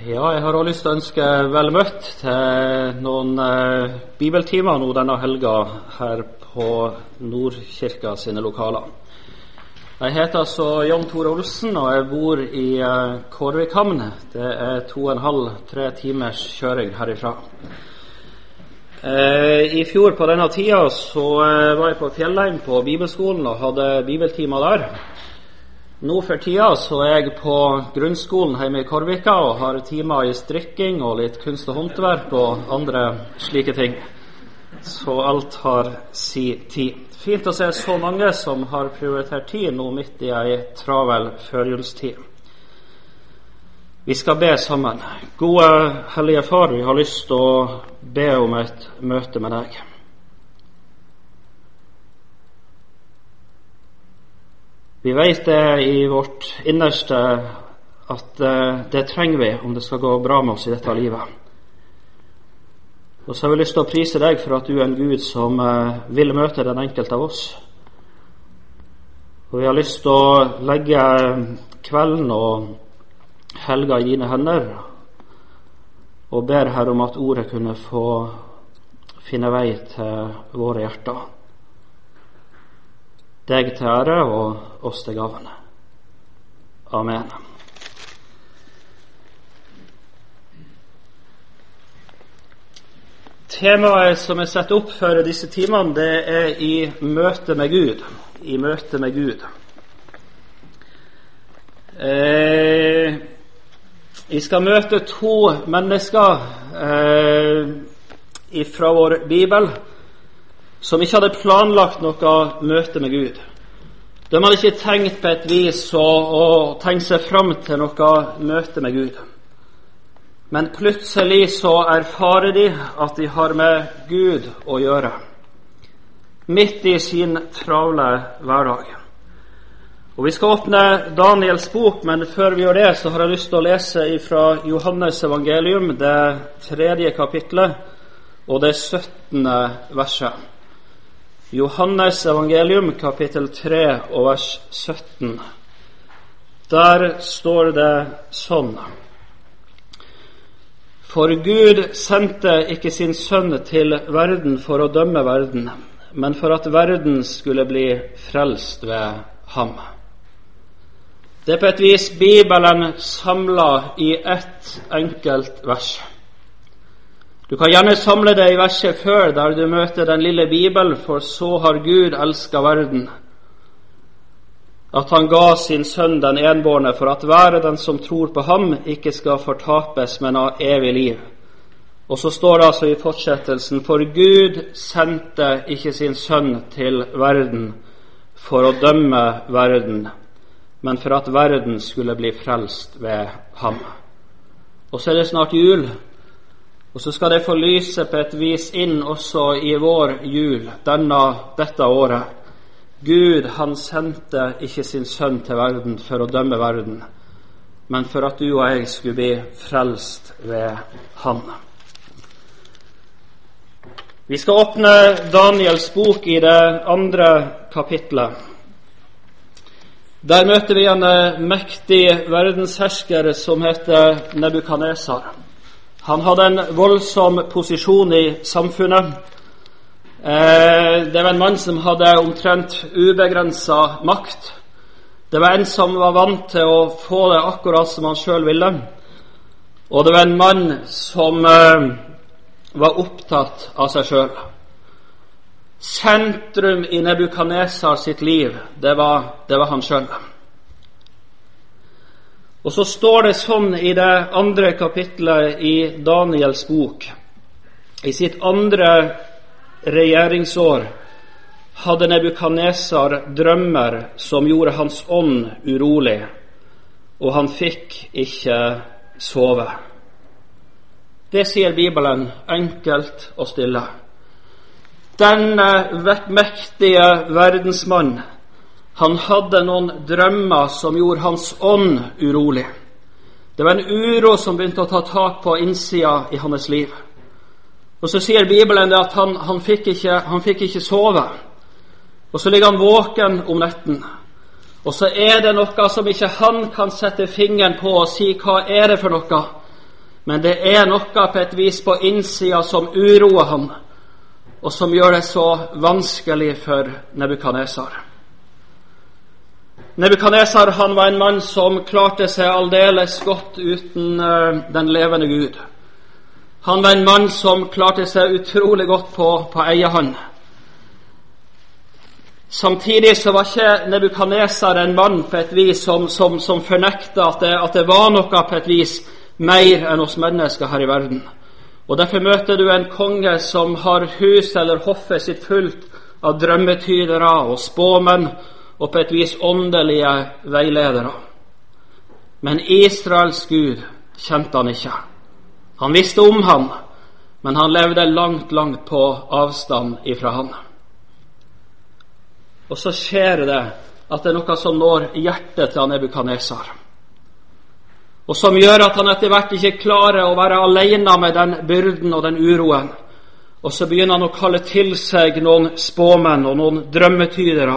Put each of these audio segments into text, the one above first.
Ja, jeg har også lyst til å ønske vel møtt til noen eh, bibeltimer nå denne helga her på Nordkirka sine lokaler. Jeg heter altså Jan Tore Olsen, og jeg bor i eh, Kårvikhamn. Det er to og en halv, tre timers kjøring herifra. Eh, I fjor på denne tida så eh, var jeg på Fjellheim på bibelskolen og hadde bibeltimer der. Nå for tida så er jeg på grunnskolen hjemme i Korvika og har timer i strikking og litt kunst og håndverk og andre slike ting. Så alt har si tid. Fint å se så mange som har prioritert tid nå midt i ei travel førjulstid. Vi skal be sammen. Gode Hellige Far, vi har lyst til å be om et møte med deg. Vi vet det i vårt innerste at uh, det trenger vi om det skal gå bra med oss i dette livet. Og så har vi lyst til å prise deg for at du er en Gud som uh, vil møte den enkelte av oss. Og vi har lyst til å legge kvelden og helga i dine hender og ber her om at ordet kunne få finne vei til våre hjerter deg til ære og oss til gavene. Amen. Temaet som er satt opp for disse timene, det er i møte med Gud. I møte med Gud. Eh, vi skal møte to mennesker eh, fra vår bibel som ikke hadde planlagt noe møte med Gud. De hadde ikke tenkt på et vis å, å tenke seg fram til noe møte med Gud. Men plutselig så erfarer de at de har med Gud å gjøre, midt i sin travle hverdag. Og Vi skal åpne Daniels bok, men før vi gjør det, så har jeg lyst til å lese fra Johannes evangelium, det tredje kapitlet og det syttende verset. Johannes evangelium kapittel 3 og vers 17. Der står det sånn For Gud sendte ikke sin sønn til verden for å dømme verden, men for at verden skulle bli frelst ved ham. Det er på et vis Bibelen samla i ett enkelt vers. Du kan gjerne samle det i verset før, der du møter den lille Bibelen, for så har Gud elska verden, at han ga sin sønn den enbårne, for at hver den som tror på ham, ikke skal fortapes, men ha evig liv. Og så står det altså i fortsettelsen, for Gud sendte ikke sin sønn til verden for å dømme verden, men for at verden skulle bli frelst ved ham. Og så er det snart jul. Og så skal det få lyse på et vis inn også i vår jul denne, dette året. Gud, han sendte ikke sin sønn til verden for å dømme verden, men for at du og jeg skulle bli frelst ved Han. Vi skal åpne Daniels bok i det andre kapitlet. Der møter vi en mektig verdenshersker som heter Nebukaneser. Han hadde en voldsom posisjon i samfunnet. Eh, det var en mann som hadde omtrent ubegrensa makt. Det var en som var vant til å få det akkurat som han sjøl ville. Og det var en mann som eh, var opptatt av seg sjøl. Sentrum i Nebukadnesar sitt liv, det var, det var han sjøl. Og så står det sånn i det andre kapitlet i Daniels bok. I sitt andre regjeringsår hadde Nebukaneser drømmer som gjorde hans ånd urolig, og han fikk ikke sove. Det sier Bibelen enkelt og stille. Denne mektige verdensmann han hadde noen drømmer som gjorde hans ånd urolig. Det var en uro som begynte å ta tak på innsida i hans liv. Og Så sier Bibelen at han, han, fikk ikke, han fikk ikke sove. Og så ligger han våken om netten. Og så er det noe som ikke han kan sette fingeren på og si hva er det for noe. Men det er noe på et vis på innsida som uroer han, og som gjør det så vanskelig for Nebukadnesar. Nebukadnesar var en mann som klarte seg aldeles godt uten uh, den levende Gud. Han var en mann som klarte seg utrolig godt på, på egen hånd. Samtidig så var ikke Nebukadnesar en mann på et vis som, som, som fornekta at, at, det var noe på et vis mer enn oss mennesker her i verden. Og Derfor møter du en konge som har huset eller hoffet sitt fullt av drømmetydere og spåmenn og på et vis åndelige veiledere. Men Israels Gud kjente han ikke. Han visste om han, men han levde langt, langt på avstand ifra han. Og så skjer det at det er noe som når hjertet til Nebukadnesar og som gjør at han etter hvert ikke klarer å være alene med den byrden og den uroen. Og så begynner han å kalle til seg noen spåmenn og noen drømmetydere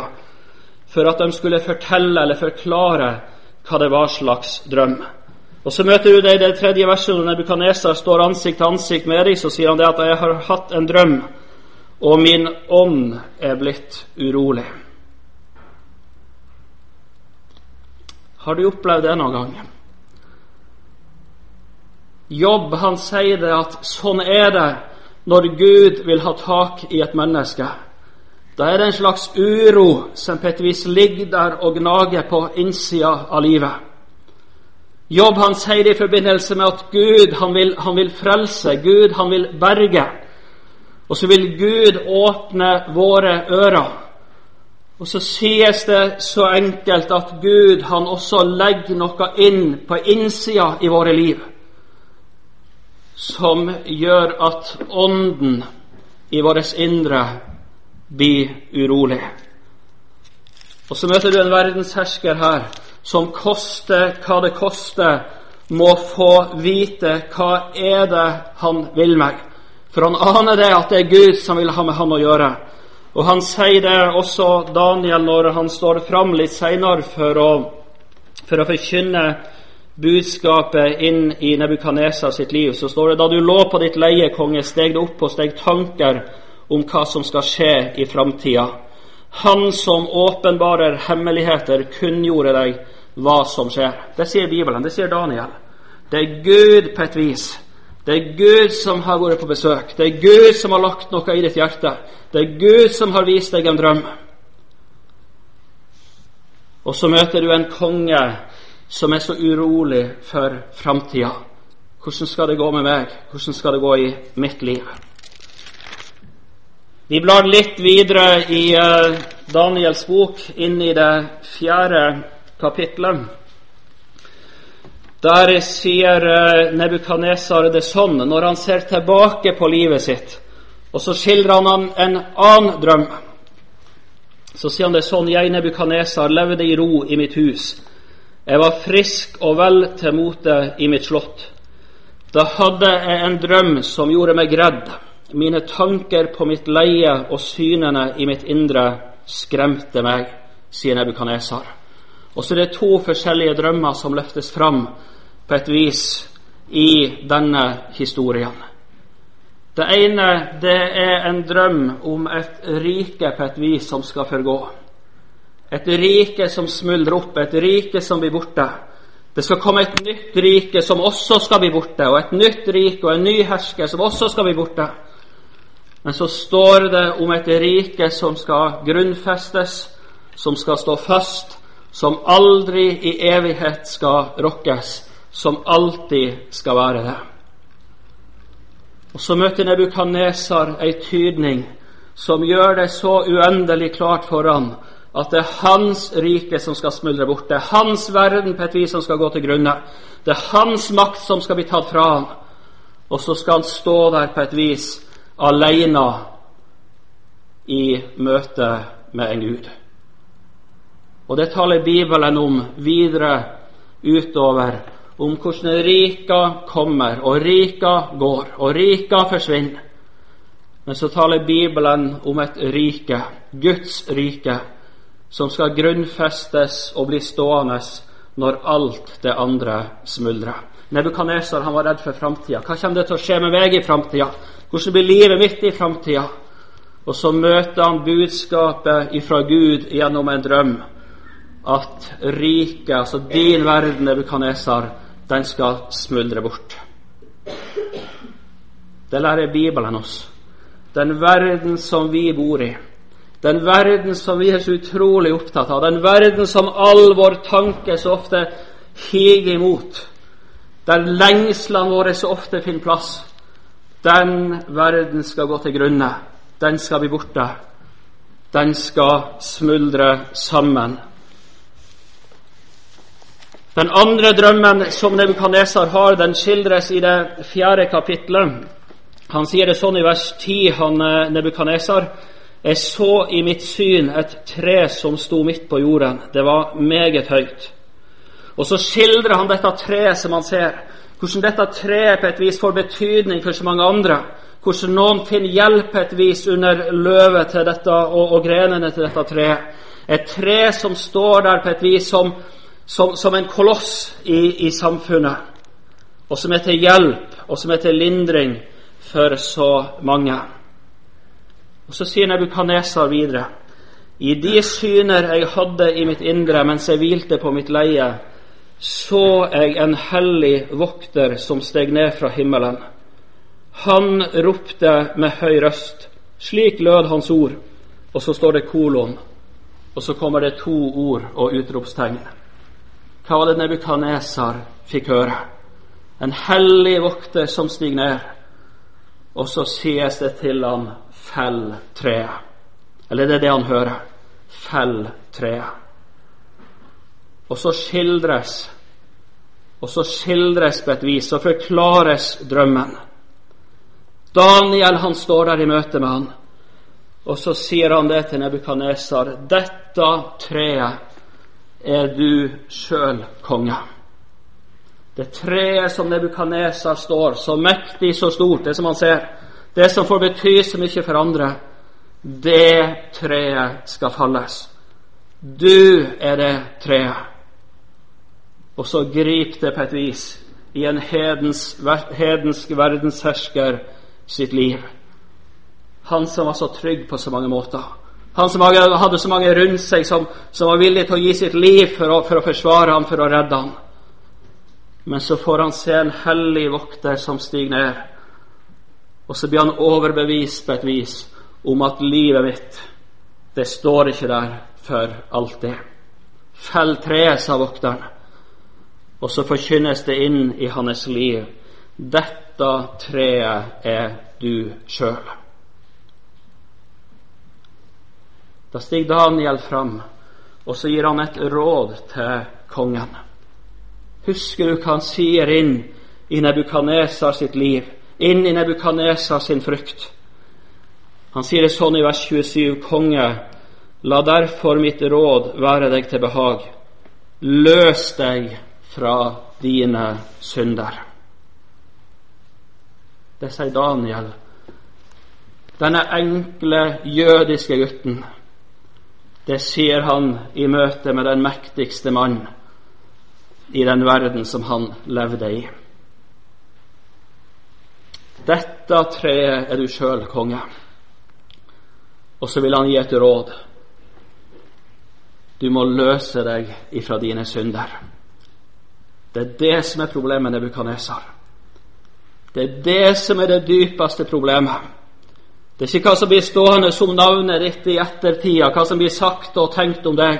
for at de skulle fortelle eller forklare hva det var slags drøm. Og Så møter du det i det tredje verset når Nebukadnesar står ansikt til ansikt med dem. Så sier han det at 'jeg har hatt en drøm, og min ånd er blitt urolig'. Har du opplevd det noen gang? Jobb han sier det at sånn er det når Gud vil ha tak i et menneske. Da er det en slags uro som på et vis ligger der og gnager på innsida av livet. Jobb han sier det i forbindelse med at Gud han vil, han vil frelse, Gud han vil berge. Og så vil Gud åpne våre ører. Og så sies det så enkelt at Gud han også legger noe inn på innsida i våre liv som gjør at ånden i vårt indre blir urolig. Og så møter du en verdenshersker her som koster hva det koster, må få vite hva er det han vil meg. For han aner det at det er Gud som vil ha med han å gjøre. Og han sier det også Daniel når han står fram litt seinere for, for å forkynne budskapet inn i Nebukadnesar sitt liv, så står det da du lå på ditt leie, konge, steg det opp og steg tanker om hva som skal skje i framtida. Han som åpenbarer hemmeligheter, kunngjorde deg hva som skjer. Det sier Bibelen, det sier Daniel. Det er Gud på et vis. Det er Gud som har vært på besøk. Det er Gud som har lagt noe i ditt hjerte. Det er Gud som har vist deg en drøm. Og så møter du en konge som er så urolig for framtida. Hvordan skal det gå med meg? Hvordan skal det gå i mitt liv? Vi blar litt videre i uh, Daniels bok, inn i det fjerde kapitlet. Der sier uh, Nebukadnesar det sånn når han ser tilbake på livet sitt, og så skildrer han en annen drøm. Så sier han det sånn Jeg, Nebukadnesar, levde i ro i mitt hus jeg var frisk og vel til mote i mitt slott. Da hadde jeg en drøm som gjorde meg redd. Mine tanker på mitt leie og synene i mitt indre skremte meg, sier Nebukadnesar. Og så er det to forskjellige drømmer som løftes fram på et vis i denne historien. Det ene det er en drøm om et rike på et vis som skal forgå. Et rike som smuldrer opp, et rike som blir borte. Det skal komme et nytt rike som også skal bli borte, og et nytt rike og en ny hersker som også skal bli borte. Men så står det om et rike som skal grunnfestes, som skal stå fast, som aldri i evighet skal rokkes, som alltid skal være det. Og Så møter Nebukadnesar ei tydning som gjør det så uendelig klart for ham at det er hans rike som skal smuldre bort. Det er hans verden på et vis som skal gå til grunne. Det er hans makt som skal bli tatt fra ham. Og så skal han stå der på et vis alene i møte med en Gud. Og det taler Bibelen om videre utover, om hvordan rika kommer, og rika går, og rika forsvinner. Men så taler Bibelen om et rike, Guds rike, som skal grunnfestes og bli stående når alt det andre smuldrer. Nebukadnesar var redd for framtida. Hva kommer det til å skje med meg i framtida? Hvordan blir livet mitt i framtida? Og så møter han budskapet ifra Gud gjennom en drøm at riket, altså din verden, Nebukadnesar, den skal smuldre bort. Det lærer Bibelen oss. Den verden som vi bor i, den verden som vi er så utrolig opptatt av, den verden som all vår tanke så ofte higer imot, der lengslene våre så ofte finner plass, den verden skal gå til grunne. Den skal bli borte. Den skal smuldre sammen. Den andre drømmen som Nebukadnesar har, den skildres i det fjerde kapitlet. Han sier det sånn i vers 10, han eh, Nebukadnesar. Jeg så i mitt syn et tre som sto midt på jorden. Det var meget høyt. Og så skildrer han dette treet som han ser. Hvordan dette treet på et vis får betydning for så mange andre. Hvordan noen finner hjelp et vis under løvet til dette og, og grenene til dette treet. Et tre som står der på et vis som som, som en koloss i, i, samfunnet, og som er til hjelp og som er til lindring for så mange. Og Så sier Nebukadnesar videre.: I de syner jeg hadde i mitt indre mens jeg hvilte på mitt leie, så jeg en hellig vokter som steg ned fra himmelen. Han ropte med høy røst. Slik lød hans ord. Og så står det kolon, og så kommer det to ord og utropstegn. Hva var det Nebukadnesar fikk høre? En hellig vokter som stiger ned. Og så sies det til han fell treet. Eller det er det han hører. Fell treet. Og så skildres og så skildres på et vis og forklares drømmen. Daniel han står der i møte med han, og så sier han det til Nebukadnesar. Dette treet er du sjøl konge. Det treet som Nebukadnesar står, så mektig, så stort, det som han ser, det som får bety så mye for andre, det treet skal falles. Du er det treet. Og så griper det på et vis i en hedens, hedensk verdenshersker sitt liv. Han som var så trygg på så mange måter. Han som hadde så mange rundt seg som, som var villig til å gi sitt liv for å, for å, forsvare ham, for å redde ham. Men så får han se en hellig vokter som stiger ned, og så blir han overbevist på et vis om at livet mitt, det står ikke der for alltid. Fell treet, sa vokteren, og så forkynnes det inn i hans liv. Dette treet er du sjøl. Da stiger Daniel fram, og så gir han et råd til kongen. Husker du hva han sier inn i Nebukadnesar sitt liv, inn i Nebukadnesar sin frykt? Han sier det sånn i vers 27.: Konge, la derfor mitt råd være deg til behag. Løs deg fra dine synder. Det sier Daniel, denne enkle jødiske gutten det ser han i møte med den mektigste mann i den verden som han levde i. Dette treet er du sjøl, konge. Og så vil han gi et råd. Du må løse deg ifra dine synder. Det er det som er problemet med Nebukadnesar. Det er det som er det dypeste problemet. Det er ikke hva som blir stående som navnet ditt i ettertida, hva som blir sagt og tenkt om deg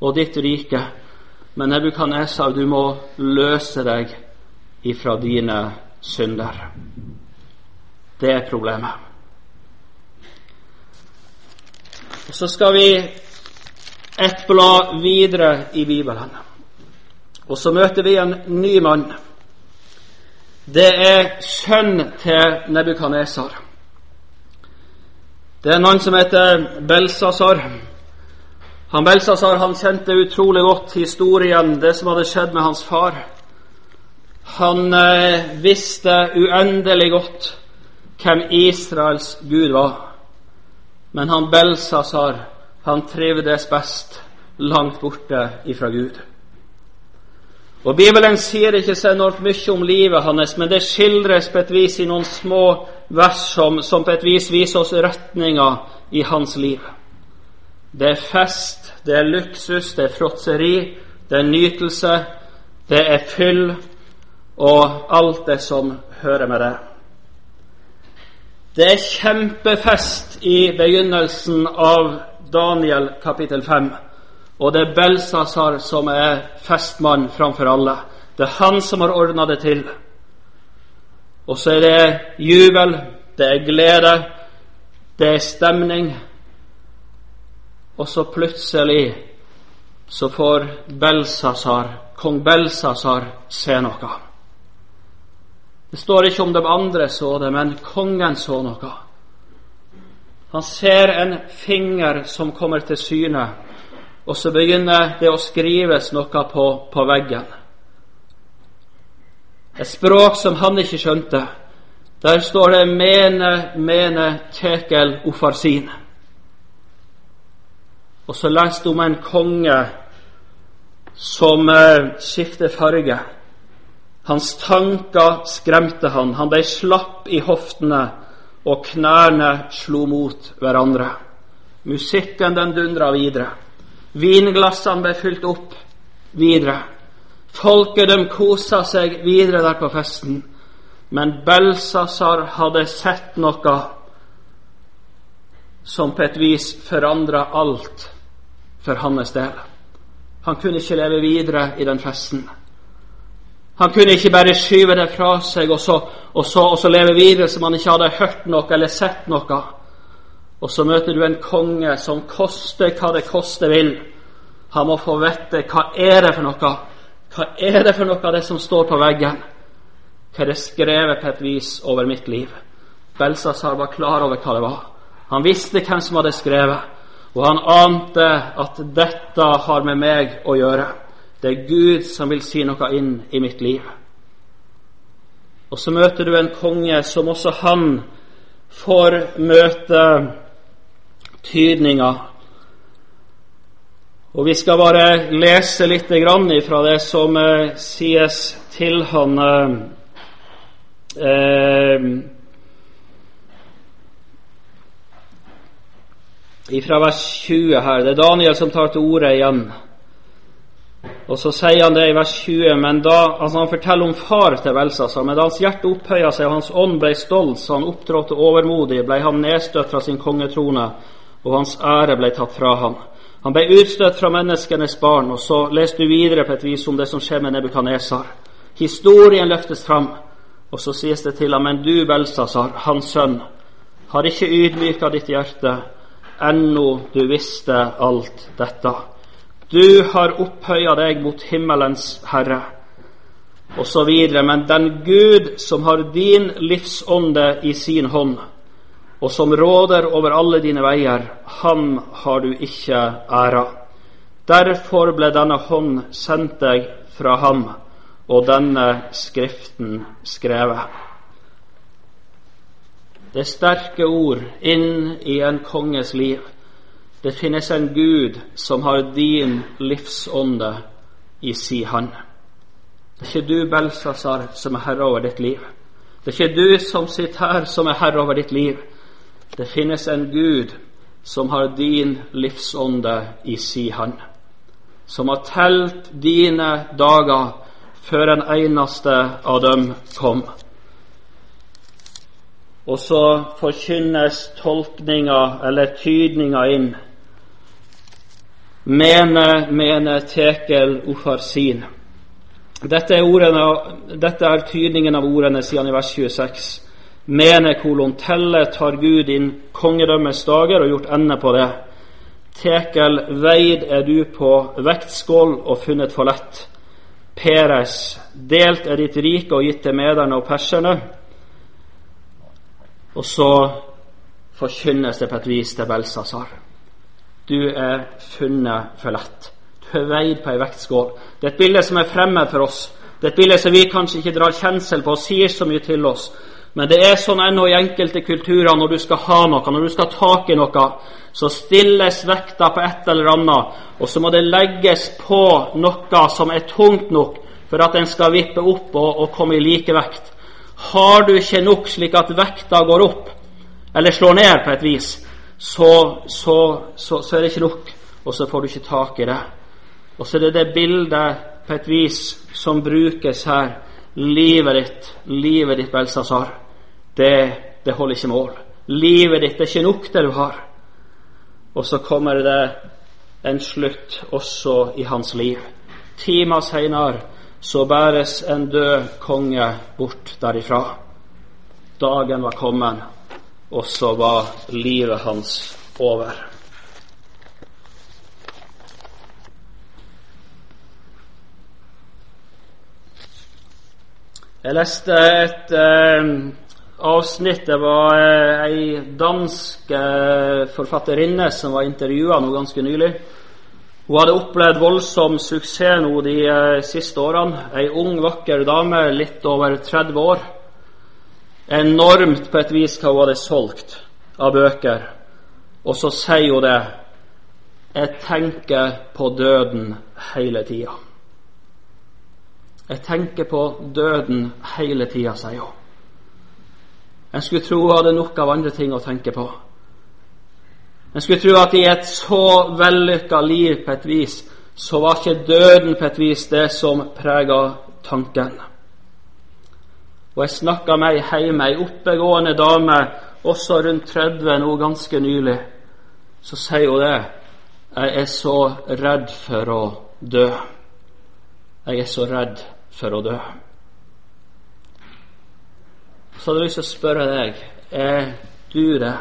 og ditt rike. Men Nebukadnesar, du må løse deg ifra dine synder. Det er problemet. Og Så skal vi et blad videre i Bibelen. Og så møter vi en ny mann. Det er sønn til Nebukadnesar. Det er en mann som heter Belsasar. Han Belsasar han kjente utrolig godt historien, det som hadde skjedd med hans far. Han eh, visste uendelig godt hvem Israels Gud var. Men han Belsasar, han trivdes best langt borte ifra Gud. Og Bibelen sier ikke så enormt mye om livet hans, men det skildres på et vis i noen små vers som, som på et vis viser oss retninga i hans liv. Det er fest, det er luksus, det er fråtseri, det er nytelse, det er fyll og alt det som hører med det. Det er kjempefest i begynnelsen av Daniel kapittel 5. Og det er Belsasar som er festmann framfor alle. Det er han som har ordna det til. Og så er det jubel, det er glede, det er stemning. Og så plutselig så får Belsasar, kong Belsasar se noe. Det står ikke om de andre så det, men kongen så noe. Han ser en finger som kommer til syne, og så begynner det å skrives noe på, på veggen. Et språk som han ikke skjønte. Der står det 'mene, mene, tekel, ofarsin'. Og så leste om en konge som eh, skifter farge. Hans tanker skremte han. Han ble slapp i hoftene, og knærne slo mot hverandre. Musikken den dundra videre. Vinglassene ble fylt opp videre. Folket de kosa seg videre der på festen. Men Belsasar hadde sett noe som på et vis forandra alt for hans del. Han kunne ikke leve videre i den festen. Han kunne ikke bare skyve det fra seg og så, og, så, og så, leve videre som han ikke hadde hørt noe eller sett noe. Og så møter du en konge som koster hva det koste vil. Han må få vite hva er det for noe. Hva er det for noe av det som står på veggen? Hva er det skrevet på et vis over mitt liv? Belsasar var klar over hva det var. Han visste hvem som hadde skrevet, og han ante at dette har med meg å gjøre. Det er Gud som vil si noe inn i mitt liv. Og så møter du en konge som også han får møte tydninga. Og vi skal bare lese litt fra det som eh, sies til han eh, eh fra vers 20 her. Det er Daniel som tar til orde igjen. Og så sier han det i vers 20, men da, altså han forteller om far til Belsasar. Men da hans hjerte opphøya seg og hans ånd ble stolt, så han opptrådte overmodig, ble han nedstøtt fra sin kongetrone, og hans ære ble tatt fra ham. Han ble utstøtt fra menneskenes barn, og så leste du videre på et vis om det som skjer med Nebukadnesar. Historien løftes fram, og så sies det til ham, men du, Belsasar, hans sønn, har ikke ydmyka ditt hjerte, ennå du visste alt dette. Du har opphøya deg mot himmelens Herre, og så videre. Men den Gud som har din livsånde i sin hånd, og som råder over alle dine veier, ham har du ikke æra. Derfor ble denne hånd sendt deg fra ham, og denne Skriften skrevet. Det er sterke ord inn i en konges liv. Det finnes en Gud som har din livsånde i si hånd. Det er ikke du, Belsasar, som er herre over ditt liv. Det er ikke du som sitter her, som er herre over ditt liv. Det finnes en Gud som har din livsånde i si hand, Som har telt dine dager før en eneste av dem kom. Og så forkynnes tolkninga eller tydninga inn Mene, mene, tekel, ufarsin. Dette er, ordene, dette er tydningen av ordene, han i vers 26. Mene, kolon, telle tar Gud inn kongedømmes dager og gjort ende på det. Tekel, veid er du på vektskål og funnet for lett. Peres, delt er ditt rike og gitt til mederne og perserne. Og så forkynnes det på et vis til Belsasar. Du er funnet for lett. Du er veid på ei vektskål. Det er et bilde som er fremmed for oss. Det er et bilde som vi kanskje ikke drar kjensel på og sier så mye til oss. Men det er sånn ennå i enkelte kulturer når du skal ha noe, når du skal ha tak i noe, så stilles vekta på et eller annet, og så må det legges på noe som er tungt nok for at den skal vippe opp og, og komme i likevekt. Har du ikke nok slik at vekta går opp, eller slår ned på et vis, så, så, så, så er det ikke nok, og så får du ikke tak i det. Og så er det det bildet på et vis som brukes her. Livet ditt, livet ditt, Belsasar, det, det holder ikke mål. Livet ditt er ikke nok, det du har. Og så kommer det en slutt også i hans liv. Timer seinere så bæres en død konge bort derifra. Dagen var kommet, og så var livet hans over. Jeg leste et eh, avsnitt. Det var eh, ei dansk eh, forfatterinne som var intervjua nå ganske nylig. Hun hadde opplevd voldsom suksess nå de eh, siste årene. Ei ung, vakker dame, litt over 30 år. Enormt på et vis hva hun hadde solgt av bøker. Og så sier hun det Jeg tenker på døden hele tida. Jeg tenker på døden hele tida, sier hun. En skulle tro hun hadde nok av andre ting å tenke på. En skulle tro at i et så vellykka liv på et vis, så var ikke døden på et vis det som prega tanken. Og jeg snakka med ei hjemme, ei oppegående dame, også rundt 30 nå ganske nylig. Så sier hun det. Jeg er så redd for å dø. Jeg er så redd for å dø. Så hadde jeg lyst til å spørre deg er du det?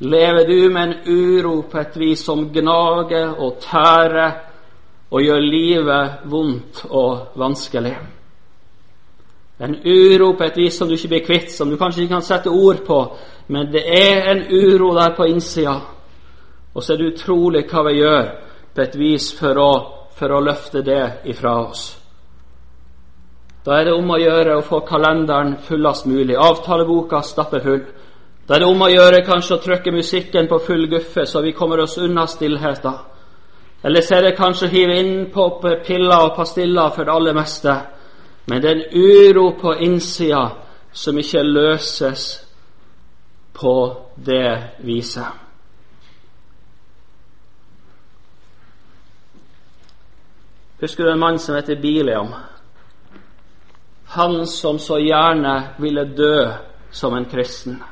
Lever du med en uro på et vis som gnager og tærer og gjør livet vondt og vanskelig? En uro på et vis som du ikke blir kvitt, som du kanskje ikke kan sette ord på, men det er en uro der på innsida. Og så er det utrolig hva vi gjør på et vis for å, for å løfte det ifra oss. Da er det om å gjøre å få kalenderen fullest mulig, avtaleboka stappfull. Da er det om å gjøre kanskje å trykke musikken på full guffe, så vi kommer oss unna stillheten. Eller så er det kanskje å hive innpå piller og pastiller for det aller meste. Men det er en uro på innsida som ikke løses på det viset. Husker du en mann som heter Biliam? Han som så gjerne ville dø som en kristen.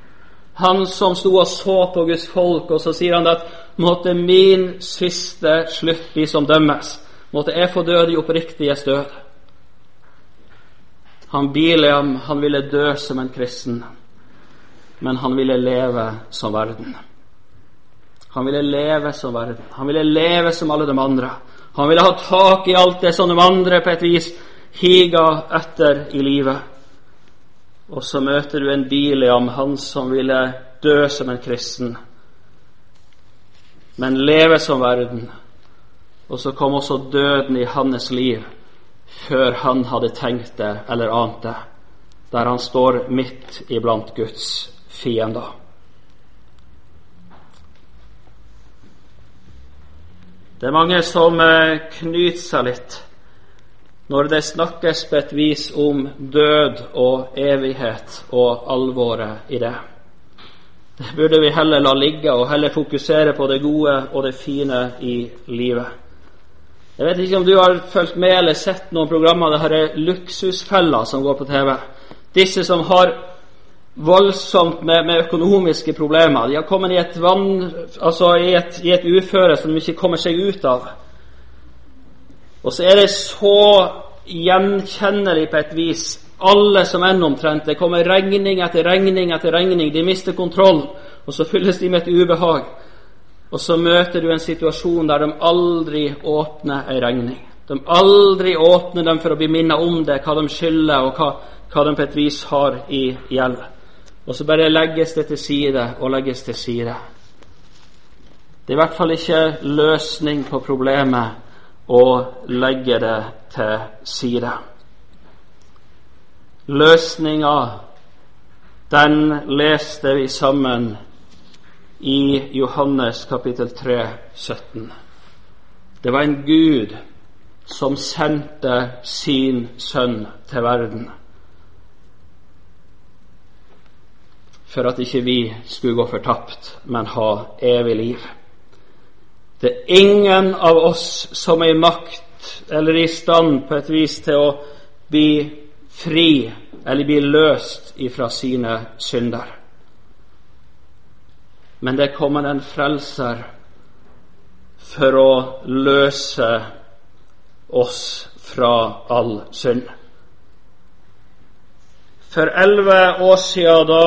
Han som sto og så på Guds folk, og så sier han at måtte min siste slutt bli som dømmes. Måtte jeg få dø de oppriktiges død. Han Bileam, han ville dø som en kristen, men han ville leve som verden. Han ville leve som verden. Han ville leve som alle de andre. Han ville ha tak i alt det som de andre på et vis higa etter i livet. Og så møter du en Biliam, han som ville dø som en kristen, men leve som verden. Og så kom også døden i hans liv før han hadde tenkt det eller ant det, der han står midt iblant Guds fiender. Det er mange som eh, knyter seg litt når det snakkes på et vis om død og evighet og alvoret i det. Det burde vi heller la ligge og heller fokusere på det gode og det fine i livet. Jeg vet ikke om du har fulgt med eller sett noen programmer det her luksusfeller som går på TV. Disse som har voldsomt med, med økonomiske problemer. De har kommet i et, vann, altså i et, i et uføre som de ikke kommer seg ut av. Og så er det så gjenkjennelig på et vis, alle som enn omtrent. Det kommer regning etter regning etter regning. De mister kontroll, og så fylles de med et ubehag. Og så møter du en situasjon der de aldri åpner ei regning. De aldri åpner dem for å bli minnet om det, hva de skylder, og hva, hva de på et vis har i gjeld. Og så bare legges det til side og legges til side. Det er i hvert fall ikke løsning på problemet å legge det til side. Løsninga, den leste vi sammen i Johannes kapittel 3, 17. Det var en Gud som sendte sin sønn til verden. For at ikke vi skulle gå fortapt, men ha evig liv. Det er ingen av oss som er i makt eller i stand på et vis til å bli fri eller bli løst ifra sine synder. Men det kommer en frelser for å løse oss fra all synd. For elleve år siden, da,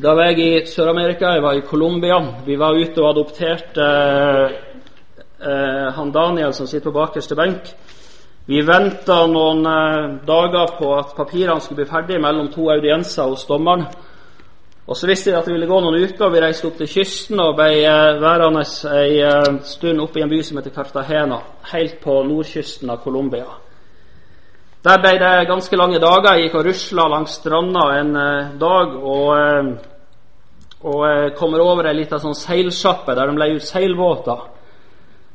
da var jeg i Sør-Amerika, jeg var i Colombia. Vi var ute og adopterte eh, han Daniel som sitter på bakerste benk. Vi venta noen eh, dager på at papirene skulle bli ferdige mellom to audienser hos dommeren. Og Så visste jeg at det ville gå noen uker. Vi reiste opp til kysten og ble eh, værende ei eh, stund oppe i en by som heter Cartagena, helt på nordkysten av Colombia. Der ble det ganske lange dager. Jeg gikk og rusla langs stranda en eh, dag og, og kommer over ei lita sånn seilsjappe der de leier ut seilbåter.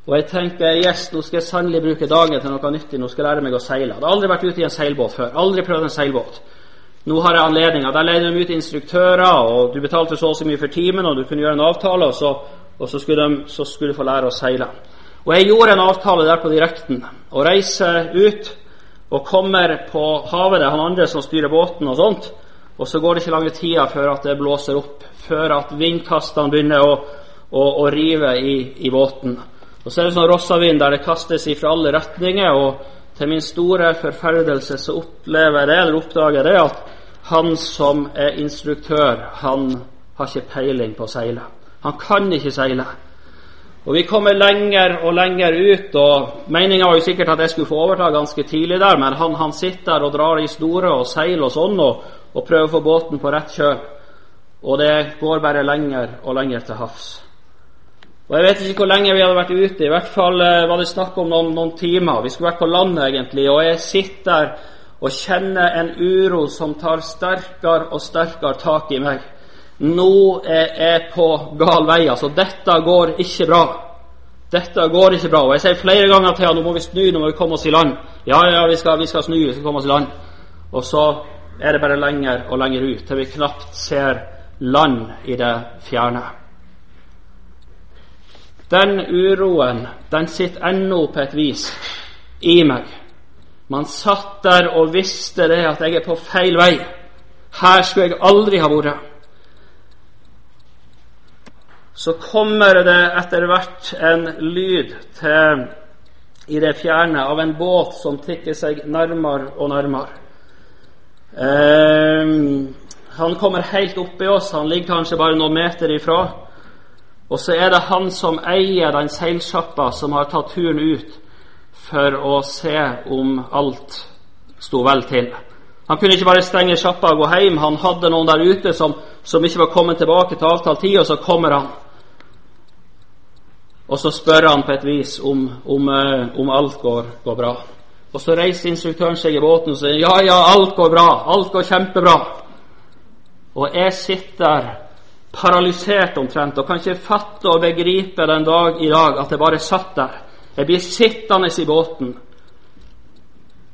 Og jeg tenker yes, nå skal jeg sannelig bruke dagen til noe nyttig. Nå skal jeg lære meg å seile. Jeg hadde aldri vært ute i en seilbåt før. Aldri prøvd en seilbåt. Nå har jeg anledninga. Der leide de ut instruktører, og du betalte så og så mye for timen, og du kunne gjøre en avtale, og så, og så, skulle, de, så skulle, få lære å seile. Og jeg gjorde en avtale der på direkten, Å reise ut og kommer på havet. Det er han andre som styrer båten og sånt. Og så går det ikke lange tida før at det blåser opp, før at vindkastene begynner å, å, å rive i, i, båten. Og så er det sånn rossavind der det kastes fra alle retninger. og til min store forferdelse så opplever jeg det, eller oppdager jeg det, at han som er instruktør, han har ikke peiling på å seile. Han kan ikke seile. Og Vi kommer lenger og lenger ut, og meninga var jo sikkert at jeg skulle få overta ganske tidlig der, men han, han sitter der og drar i store og seiler og sånn, og, og prøver å få båten på rett kjøl. Og det går bare lenger og lenger til havs. Og Jeg vet ikke hvor lenge vi hadde vært ute. I hvert fall eh, var det snakk om noen, noen timer. Vi skulle vært på land, egentlig. Og jeg sitter der og kjenner en uro som tar sterkere og sterkere tak i meg. Nå er jeg på gal vei. Altså, dette går ikke bra. Dette går ikke bra. Og jeg sier flere ganger til ham nå må vi snu, nå må vi komme oss i land. Ja, ja, vi skal, vi skal snu, vi skal komme oss i land. Og så er det bare lenger og lenger ut, til vi knapt ser land i det fjerne. Den uroen, den sitter ennå på et vis i meg. Man satt der og visste det at jeg er på feil vei. Her skulle jeg aldri ha vært. Så kommer det etter hvert en lyd til, i det fjerne av en båt som tikker seg nærmere og nærmere. Eh, han kommer helt oppi oss. Han ligger kanskje bare noen meter ifra. Og så er det han som eier den seilsjappa, som har tatt turen ut for å se om alt sto vel til. Han kunne ikke bare stenge sjappa og gå hjem. Han hadde noen der ute som, som ikke var kommet tilbake til avtalt tid, og så kommer han. Og så spør han på et vis om, om, eh, om alt går, går, bra. Og så reiser instruktøren seg i båten og sier ja, ja, alt går bra. Alt går kjempebra. Og jeg sitter paralysert omtrent og kan ikke fatte og begripe den dag i dag at jeg bare satt der jeg blir sittende i båten.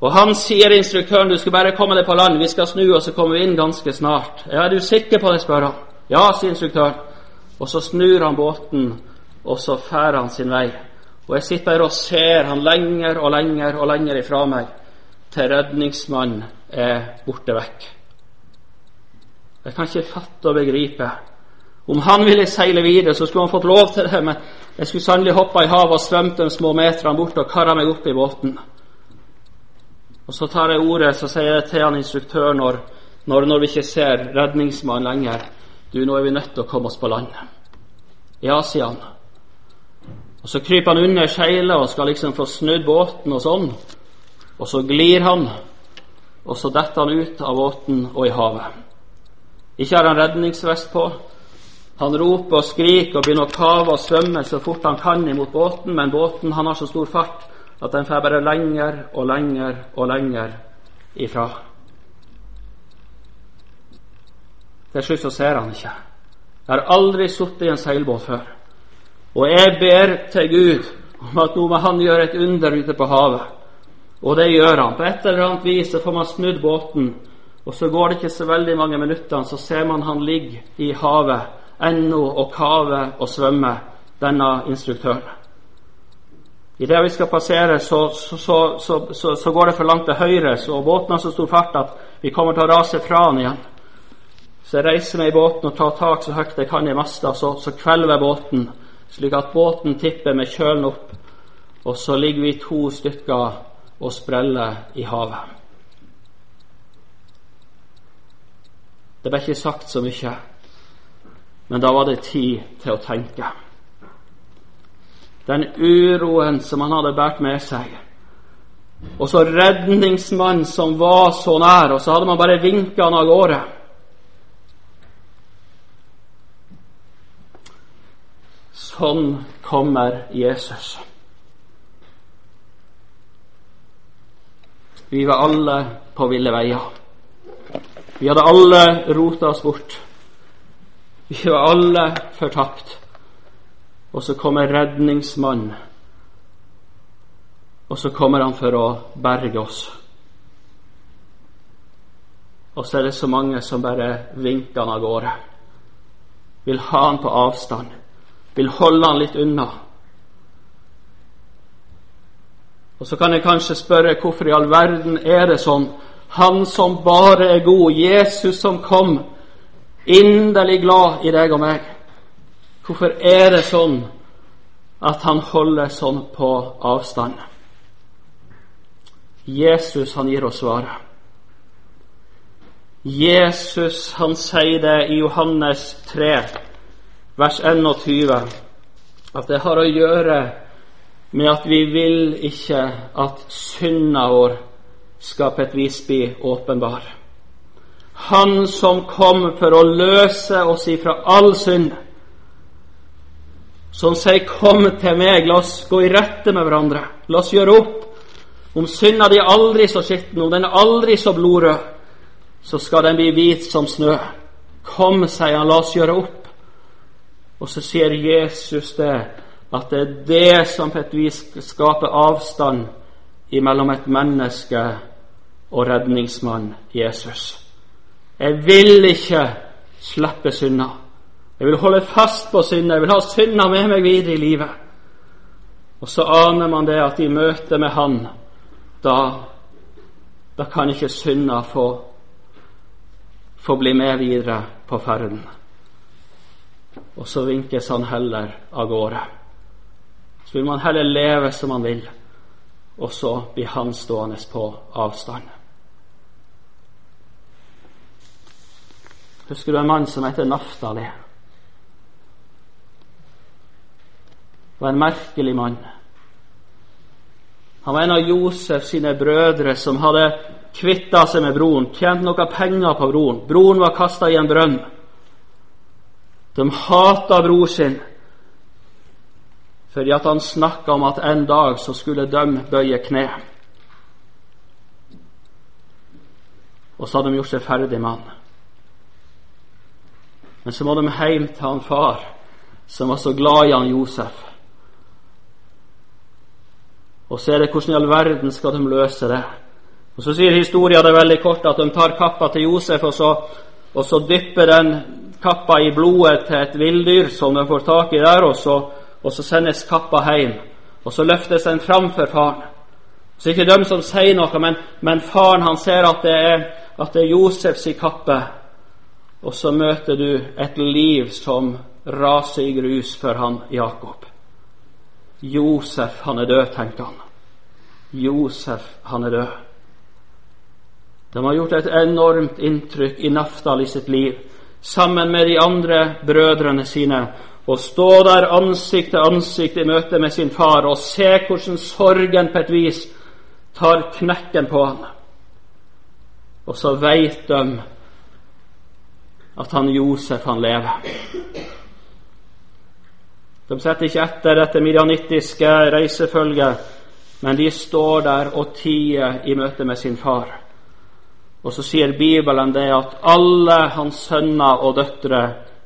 Og han sier instruktøren du skal bare komme deg på land, vi skal snu, og så kommer vi inn ganske snart. Ja, er du sikker på det, spør han. Ja, sier instruktøren. Og så snur han båten, og så fær han sin vei. Og jeg sitter der og ser han lenger og lenger og lenger ifra meg, til redningsmannen er borte vekk. Jeg kan ikke fatte og begripe om han ville seile videre, så skulle han fått lov til det, men jeg skulle sannelig hoppa i havet og svømt de små meterne bort og kara meg opp i båten. Og Så tar jeg ordet så sier jeg til han instruktør når, når, når vi ikke ser redningsmannen lenger Du, nå er vi nødt til å komme oss på land. Ja, sier han. Og Så kryper han under seilet og skal liksom få snudd båten og sånn. Og så glir han, og så detter han ut av båten og i havet. Ikke har han redningsvest på, han roper og skriker og begynner å kave og svømme så fort han kan imot båten, men båten han har så stor fart at den får bare lenger og lenger og lenger ifra. Til slutt så ser han ikke. Jeg har aldri sittet i en seilbåt før. Og jeg ber til Gud om at nå må han gjøre et under ute på havet. Og det gjør han. På et eller annet vis så får man snudd båten, og så går det ikke så veldig mange minuttene, så ser man han ligge i havet ennå og kave og svømme, denne instruktøren. Idet vi skal passere, så, så, så, så, går det for langt til høyre, så båten har så stor fart at vi kommer til å rase fra den igjen. Så jeg reiser meg i båten og tar tak så høyt jeg kan i masta, så, så kvelver båten, slik at båten tipper med kjølen opp. Og så ligger vi to stykker og spreller i havet. Det ble ikke sagt så mye, men da var det tid til å tenke. Den uroen som han hadde båret med seg, og så redningsmannen som var så nær, og så hadde man bare vinka han av gårde. Sånn kommer Jesus. Vi var alle på ville veier. Vi hadde alle rota oss bort. Vi var alle fortapt. Og så kommer redningsmannen. Og så kommer han for å berge oss. Og så er det så mange som bare vinker han av gårde. Vil ha han på avstand vil holde han litt unna. Og Så kan jeg kanskje spørre hvorfor i all verden er det sånn? Han som bare er god, Jesus som kom, inderlig glad i deg og meg. Hvorfor er det sånn at han holder sånn på avstand? Jesus, han gir oss svaret. Jesus, han sier det i Johannes 3 vers 21, at det har å gjøre med at vi vil ikke at synda vår skal på et vis bli åpenbar. Han som kom for å løse oss ifra all synd, som sier 'Kom til meg, la oss gå i rette med hverandre', la oss gjøre opp. Om synda di er aldri så skitten, om den er aldri så blodrød, så skal den bli hvit som snø. Kom, sier han, la oss gjøre opp. Og så sier Jesus det at det er det som på et vis skaper avstand mellom et menneske og redningsmann Jesus. Jeg vil ikke slippe synda. Jeg vil holde fast på synda. Jeg vil ha synda med meg videre i livet. Og så aner man det at i møte med Han, da, da kan ikke synda få, få bli med videre på ferden og så vinkes han heller av gårde. Så vil man heller leve som man vil, og så blir han stående på avstand. Husker du en mann som heter Naftali? Var en merkelig mann. Han var en av Josef sine brødre som hadde kvitta seg med broren, tjent noe penger på broren. Broren var kasta i en brønn. De hata bror sin fordi at han snakka om at en dag så skulle de bøye kne. Og så hadde de gjort seg ferdig med han. Men så må de hjem til han far, som var så glad i han Josef. Og så er det hvordan i all verden skal de løse det. Og Så sier historien det veldig kort at de tar kappa til Josef, og så, og så dypper den kappa i blodet til et villdyr som den får tak i der, og så, og så sendes kappa hjem. Og så løftes den fram for faren. Så ikke dem som sier noe, men, men faren han ser at det er, at det er Josefs kappe. Og så møter du et liv som raser i grus for han Jakob. Josef, han er død, tenker han. Josef, han er død. De har gjort et enormt inntrykk i Naftal i sitt liv sammen med de andre brødrene sine og stå der ansikt til ansikt i møte med sin far og se hvordan sorgen på et vis tar knekken på han. Og så veit de at han Josef, han lever. De setter ikke etter dette midjanittiske reisefølget, men de står der og tier i møte med sin far. Og så sier Bibelen det at alle hans sønner og døtre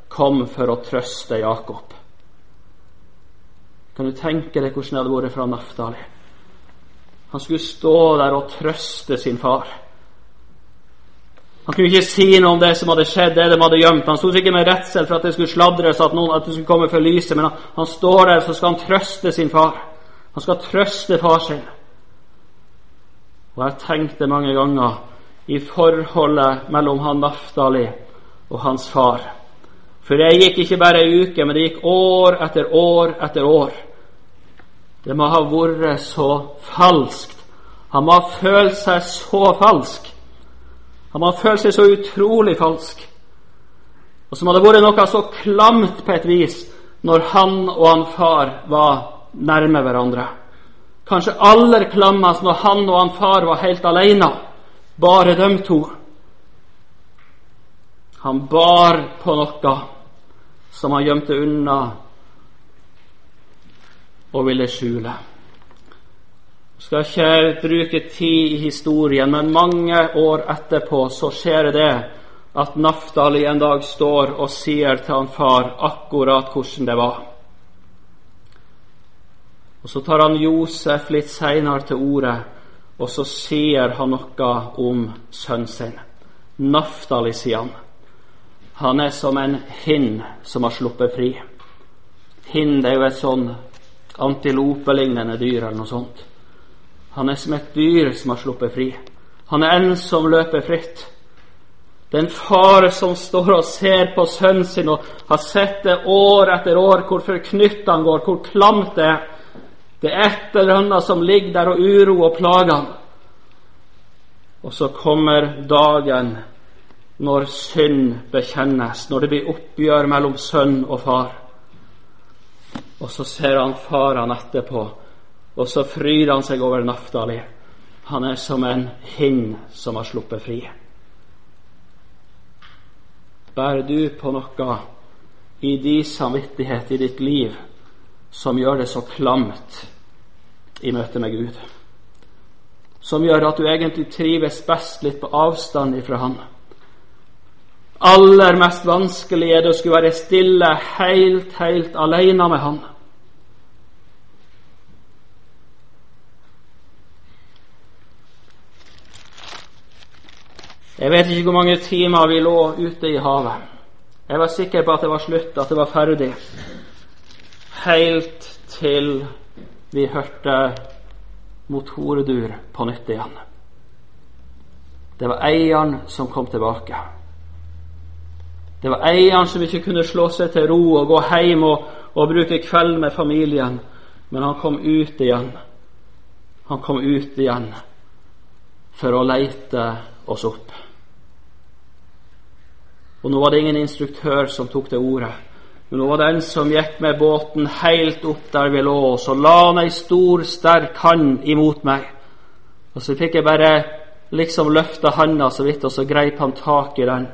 kom for å trøste Jakob. Kan du tenke deg hvordan det hadde vært fra Naftali? Han skulle stå der og trøste sin far. Han kunne ikke si noe om det som hadde skjedd, det de hadde gjemt. Han sto ikke med redsel for at det skulle sladres, at, noen, at det skulle komme for lyset, men han, han står der så skal han trøste sin far. Han skal trøste far sin. Og jeg tenkte mange ganger i forholdet mellom han Naftali og hans far. For det gikk ikke bare ei uke, men det gikk år etter år etter år. Det må ha vært så falskt. Han må ha følt seg så falsk. Han må ha følt seg så utrolig falsk. Og som hadde vært noe så klamt på et vis når han og han far var nærme hverandre. Kanskje aller klammest når han og han far var helt alene, bare dem to. Han bar på noe som han gjemte unna og ville skjule. Jeg skal ikke bruke tid i historien, men mange år etterpå så skjer det at Naftali en dag står og sier til han far akkurat hvordan det var. Og Så tar han Josef litt seinere til orde, og så sier han noe om sønnen sin. Naftali, sier han. Han er som en hind som har sluppet fri. Hind er jo et sånn antilopelignende dyr eller noe sånt. Han er som et dyr som har sluppet fri. Han er en som løper fritt. Det er en far som står og ser på sønnen sin og har sett det år etter år, hvor forknytt han går, hvor klamt det er. Det er et eller annet som ligger der og uro og plager ham. Og så kommer dagen når synd bekjennes, når det blir oppgjør mellom sønn og far. Og så ser han faren etterpå, og så fryder han seg over Naftali. Han er som en hind som har sluppet fri. Bærer du på noe i din samvittighet i ditt liv som gjør det så klamt i møte med Gud? Som gjør at du egentlig trives best litt på avstand ifra Han? aller mest vanskelig er det å skulle være stille helt, helt alene med Han. Jeg vet ikke hvor mange timer vi lå ute i havet. Jeg var sikker på at det var slutt, at det var ferdig. Helt til vi hørte motordur på nytt igjen. Det var eieren som kom tilbake. Det var eieren som ikke kunne slå seg til ro og gå hjem og, og bruke kveld med familien, men han kom ut igjen. Han kom ut igjen for å leite oss opp. Og nå var det ingen instruktør som tok til orde. Nå var det en som gikk med båten helt opp der vi lå, og så la han ei stor, sterk hand imot meg. Og så fikk jeg bare liksom løfta handa så vidt, og så greip han tak i den.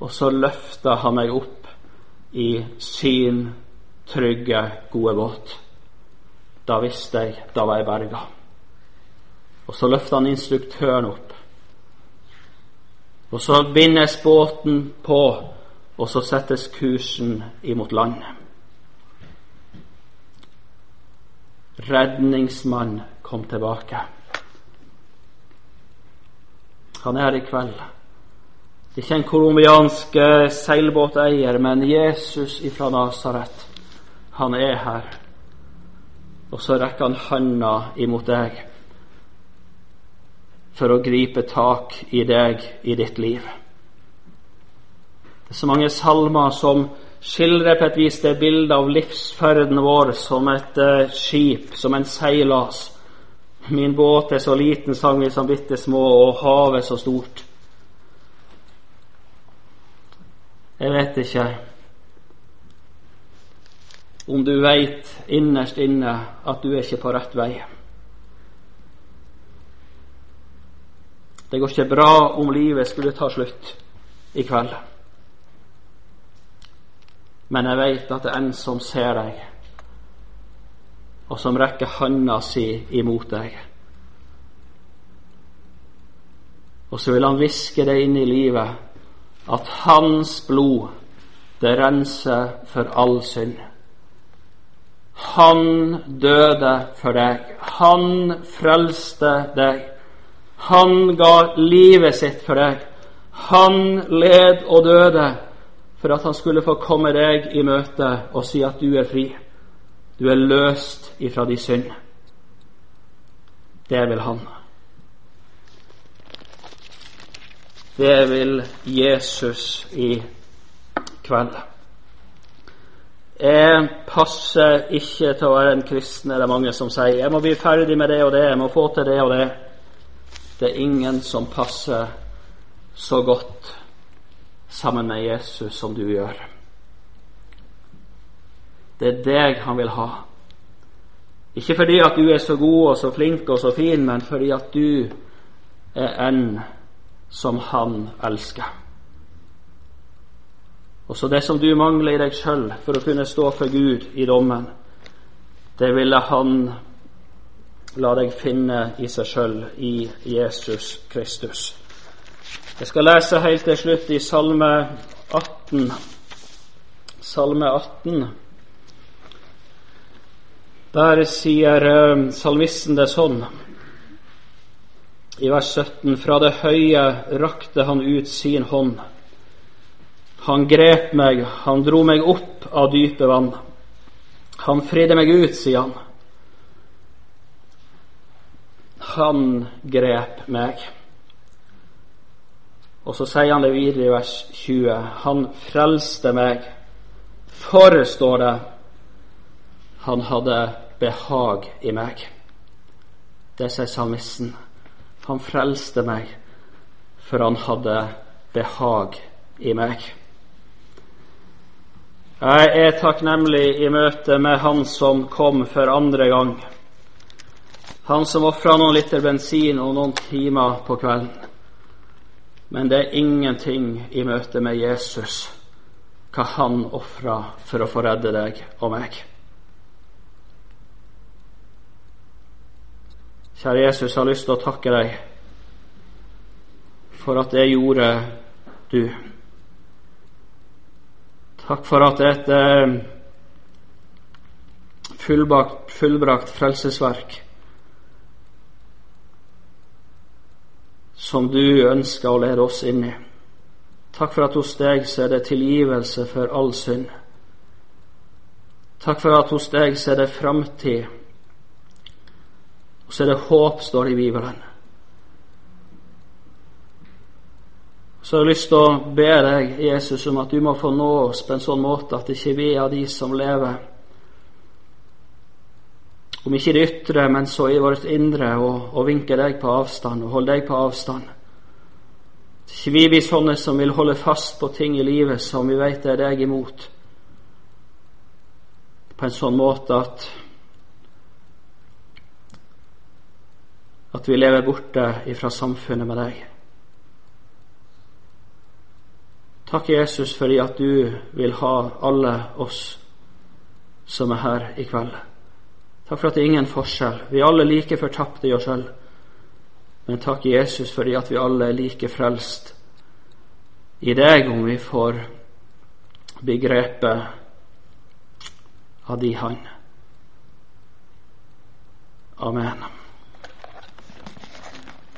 Og så løfta han meg opp i sin trygge, gode båt. Da visste jeg da var jeg berga. Og så løfta han instruktøren opp. Og så bindes båten på, og så settes kursen imot land. Redningsmann kom tilbake. Han er her i kveld. Ikke en colombiansk eh, seilbåteier, men Jesus ifra Nasaret. Han er her. Og så rekker han handa imot deg for å gripe tak i deg i ditt liv. Så mange salmer som skildrer på et vis det bildet av livsferden vår som et uh, skip, som en seilas. Min båt er så liten, sang vi som bitte små, og havet så stort. Jeg vet ikke om du veit innerst inne at du er ikke på rett vei. Det går ikke bra om livet skulle ta slutt i kveld. Men jeg veit at det er en som ser deg, og som rekker handa si imot deg. Og så vil han hviske deg inn i livet at hans blod, det renser for all synd. Han døde for deg. Han frelste deg. Han ga livet sitt for deg. Han led og døde for at han skulle få komme deg i møte og si at du er fri. Du er løst ifra de synd. Det vil han. Det vil Jesus i kveld. Jeg passer ikke til å være en kristen, er det mange som sier. Jeg må bli ferdig med det og det, jeg må få til det og det. Det er ingen som passer så godt sammen med Jesus som du gjør. Det er deg han vil ha. Ikke fordi at du er så god og så flink og så fin, men fordi at du er en som han elsker. Også det som du mangler i deg sjøl for å kunne stå for Gud i dommen, det ville han la deg finne i seg sjøl, i Jesus Kristus. Jeg skal lese helt til slutt i Salme 18. Salme 18. Der sier uh, salmisten det sånn i vers 17.: Fra det høye rakte han ut sin hånd. Han grep meg, han dro meg opp av dype vann. Han fridde meg ut, sier han. Han grep meg. Og så sier han det videre i vers 20. Han frelste meg. For, står det, han hadde behag i meg. Det sier salmisten. Han frelste meg, for han hadde behag i meg. Jeg er takknemlig i møte med Han som kom for andre gang. Han som ofra noen liter bensin og noen timer på kvelden. Men det er ingenting i møte med Jesus hva han ofra for å få redde deg og meg. Kjære Jesus, jeg har lyst til å takke deg for at det gjorde du. Takk for at et eh, fullbrakt, fullbrakt frelsesverk som du ønsker å lede oss inn i. Takk for at hos deg så er det tilgivelse for all synd. Takk for at hos deg så er det framtid, og så er det håp, står det i Bibelen. Så jeg har lyst til å be deg, Jesus, om at du må få nå oss på en sånn måte at ikke vi er de som lever om ikke det ytre, men så i vårt indre, og, og vinke deg på avstand og holde deg på avstand. Ikke vi blir sånne som vil holde fast på ting i livet som vi vet er deg imot, på en sånn måte at at vi lever borte ifra samfunnet med deg. Takk, Jesus, fordi at du vil ha alle oss som er her i kveld. Takk for at det er ingen forskjell. Vi er alle like fortapte i oss sjøl. Men takk, Jesus, fordi at vi alle er like frelst i deg om vi får begrepet av di hand. Amen.